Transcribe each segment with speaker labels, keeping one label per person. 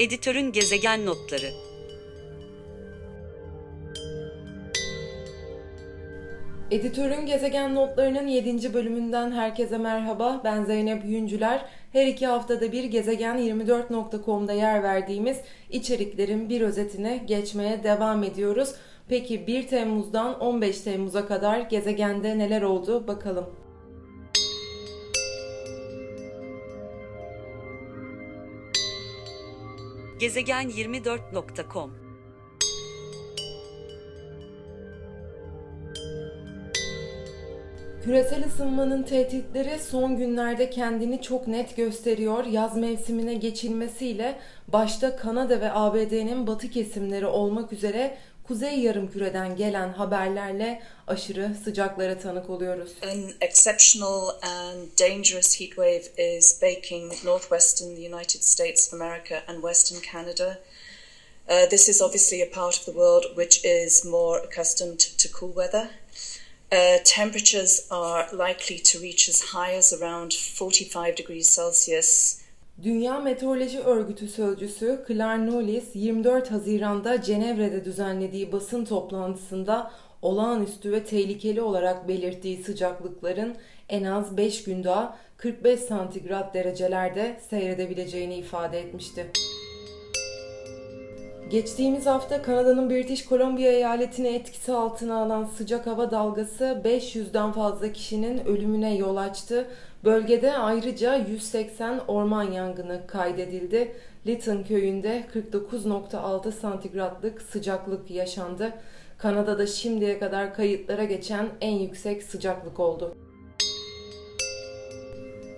Speaker 1: Editörün gezegen notları.
Speaker 2: Editörün gezegen notlarının 7. bölümünden herkese merhaba. Ben Zeynep Yüncüler. Her iki haftada bir gezegen24.com'da yer verdiğimiz içeriklerin bir özetine geçmeye devam ediyoruz. Peki 1 Temmuz'dan 15 Temmuz'a kadar gezegende neler oldu bakalım.
Speaker 1: Gezegen24.com
Speaker 2: Küresel ısınmanın tehditleri son günlerde kendini çok net gösteriyor. Yaz mevsimine geçilmesiyle başta Kanada ve ABD'nin batı kesimleri olmak üzere kuzey yarımküreden gelen haberlerle aşırı sıcaklara tanık oluyoruz.
Speaker 3: An exceptional and dangerous heat wave is baking northwestern United States of America and western Canada. Uh, this is obviously a part of the world which is more accustomed to cool weather. Uh, temperatures are likely to reach as high as around 45 degrees Celsius
Speaker 2: Dünya Meteoroloji Örgütü sözcüsü Claire Knowles 24 Haziran'da Cenevre'de düzenlediği basın toplantısında olağanüstü ve tehlikeli olarak belirttiği sıcaklıkların en az 5 gün daha 45 santigrat derecelerde seyredebileceğini ifade etmişti. Geçtiğimiz hafta Kanada'nın British Columbia eyaletini etkisi altına alan sıcak hava dalgası 500'den fazla kişinin ölümüne yol açtı. Bölgede ayrıca 180 orman yangını kaydedildi. Lytton köyünde 49.6 santigratlık sıcaklık yaşandı. Kanada'da şimdiye kadar kayıtlara geçen en yüksek sıcaklık oldu.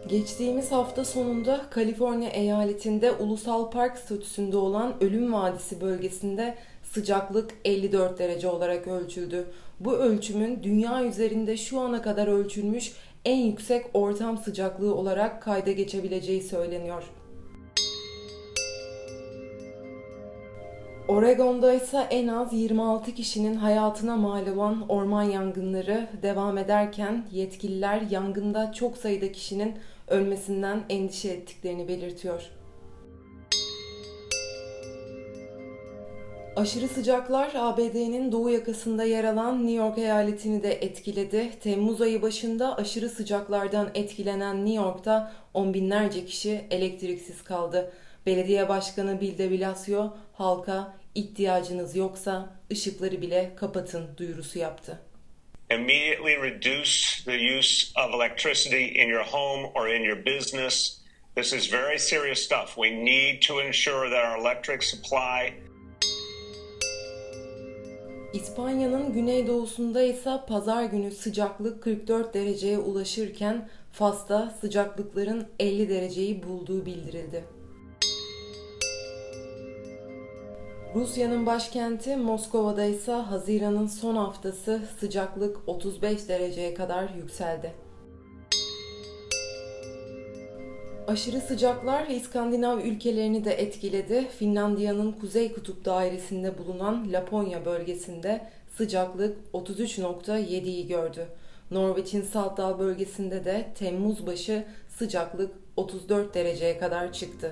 Speaker 2: Geçtiğimiz hafta sonunda Kaliforniya eyaletinde ulusal park statüsünde olan Ölüm Vadisi bölgesinde sıcaklık 54 derece olarak ölçüldü. Bu ölçümün dünya üzerinde şu ana kadar ölçülmüş en yüksek ortam sıcaklığı olarak kayda geçebileceği söyleniyor. Oregon'da ise en az 26 kişinin hayatına mal olan orman yangınları devam ederken yetkililer yangında çok sayıda kişinin ölmesinden endişe ettiklerini belirtiyor. Aşırı sıcaklar ABD'nin doğu yakasında yer alan New York eyaletini de etkiledi. Temmuz ayı başında aşırı sıcaklardan etkilenen New York'ta on binlerce kişi elektriksiz kaldı. Belediye Başkanı Bill de Blasio halka ihtiyacınız yoksa ışıkları bile kapatın duyurusu yaptı.
Speaker 4: Immediately reduce the use of electricity in your home or in your business. This is very serious stuff. We need to ensure that our electric supply
Speaker 2: İspanya'nın güneydoğusunda ise pazar günü sıcaklık 44 dereceye ulaşırken Fas'ta sıcaklıkların 50 dereceyi bulduğu bildirildi. Rusya'nın başkenti Moskova'da ise Haziran'ın son haftası sıcaklık 35 dereceye kadar yükseldi. Aşırı sıcaklar İskandinav ülkelerini de etkiledi. Finlandiya'nın Kuzey Kutup dairesinde bulunan Laponya bölgesinde sıcaklık 33.7'yi gördü. Norveç'in Saltdal bölgesinde de Temmuz başı sıcaklık 34 dereceye kadar çıktı.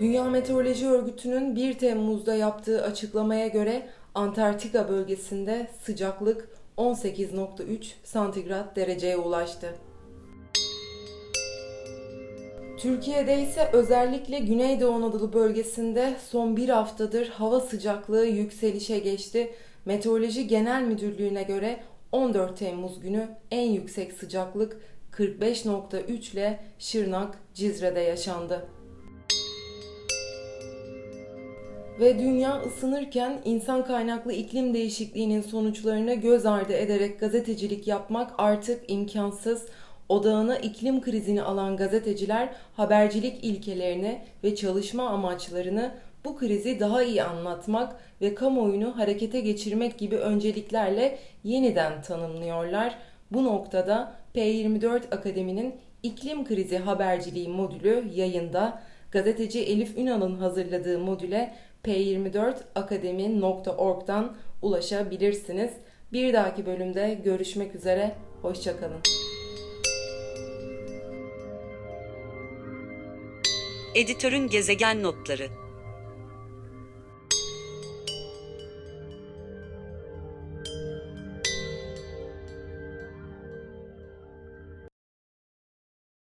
Speaker 2: Dünya Meteoroloji Örgütü'nün 1 Temmuz'da yaptığı açıklamaya göre Antarktika bölgesinde sıcaklık 18.3 santigrat dereceye ulaştı. Türkiye'de ise özellikle Güneydoğu Anadolu bölgesinde son bir haftadır hava sıcaklığı yükselişe geçti. Meteoroloji Genel Müdürlüğü'ne göre 14 Temmuz günü en yüksek sıcaklık 45.3 ile Şırnak, Cizre'de yaşandı. Ve dünya ısınırken insan kaynaklı iklim değişikliğinin sonuçlarını göz ardı ederek gazetecilik yapmak artık imkansız odağına iklim krizini alan gazeteciler habercilik ilkelerini ve çalışma amaçlarını bu krizi daha iyi anlatmak ve kamuoyunu harekete geçirmek gibi önceliklerle yeniden tanımlıyorlar. Bu noktada P24 Akademi'nin iklim krizi haberciliği modülü yayında. Gazeteci Elif Ünal'ın hazırladığı modüle p24akademi.org'dan ulaşabilirsiniz. Bir dahaki bölümde görüşmek üzere. Hoşçakalın.
Speaker 1: Editörün gezegen notları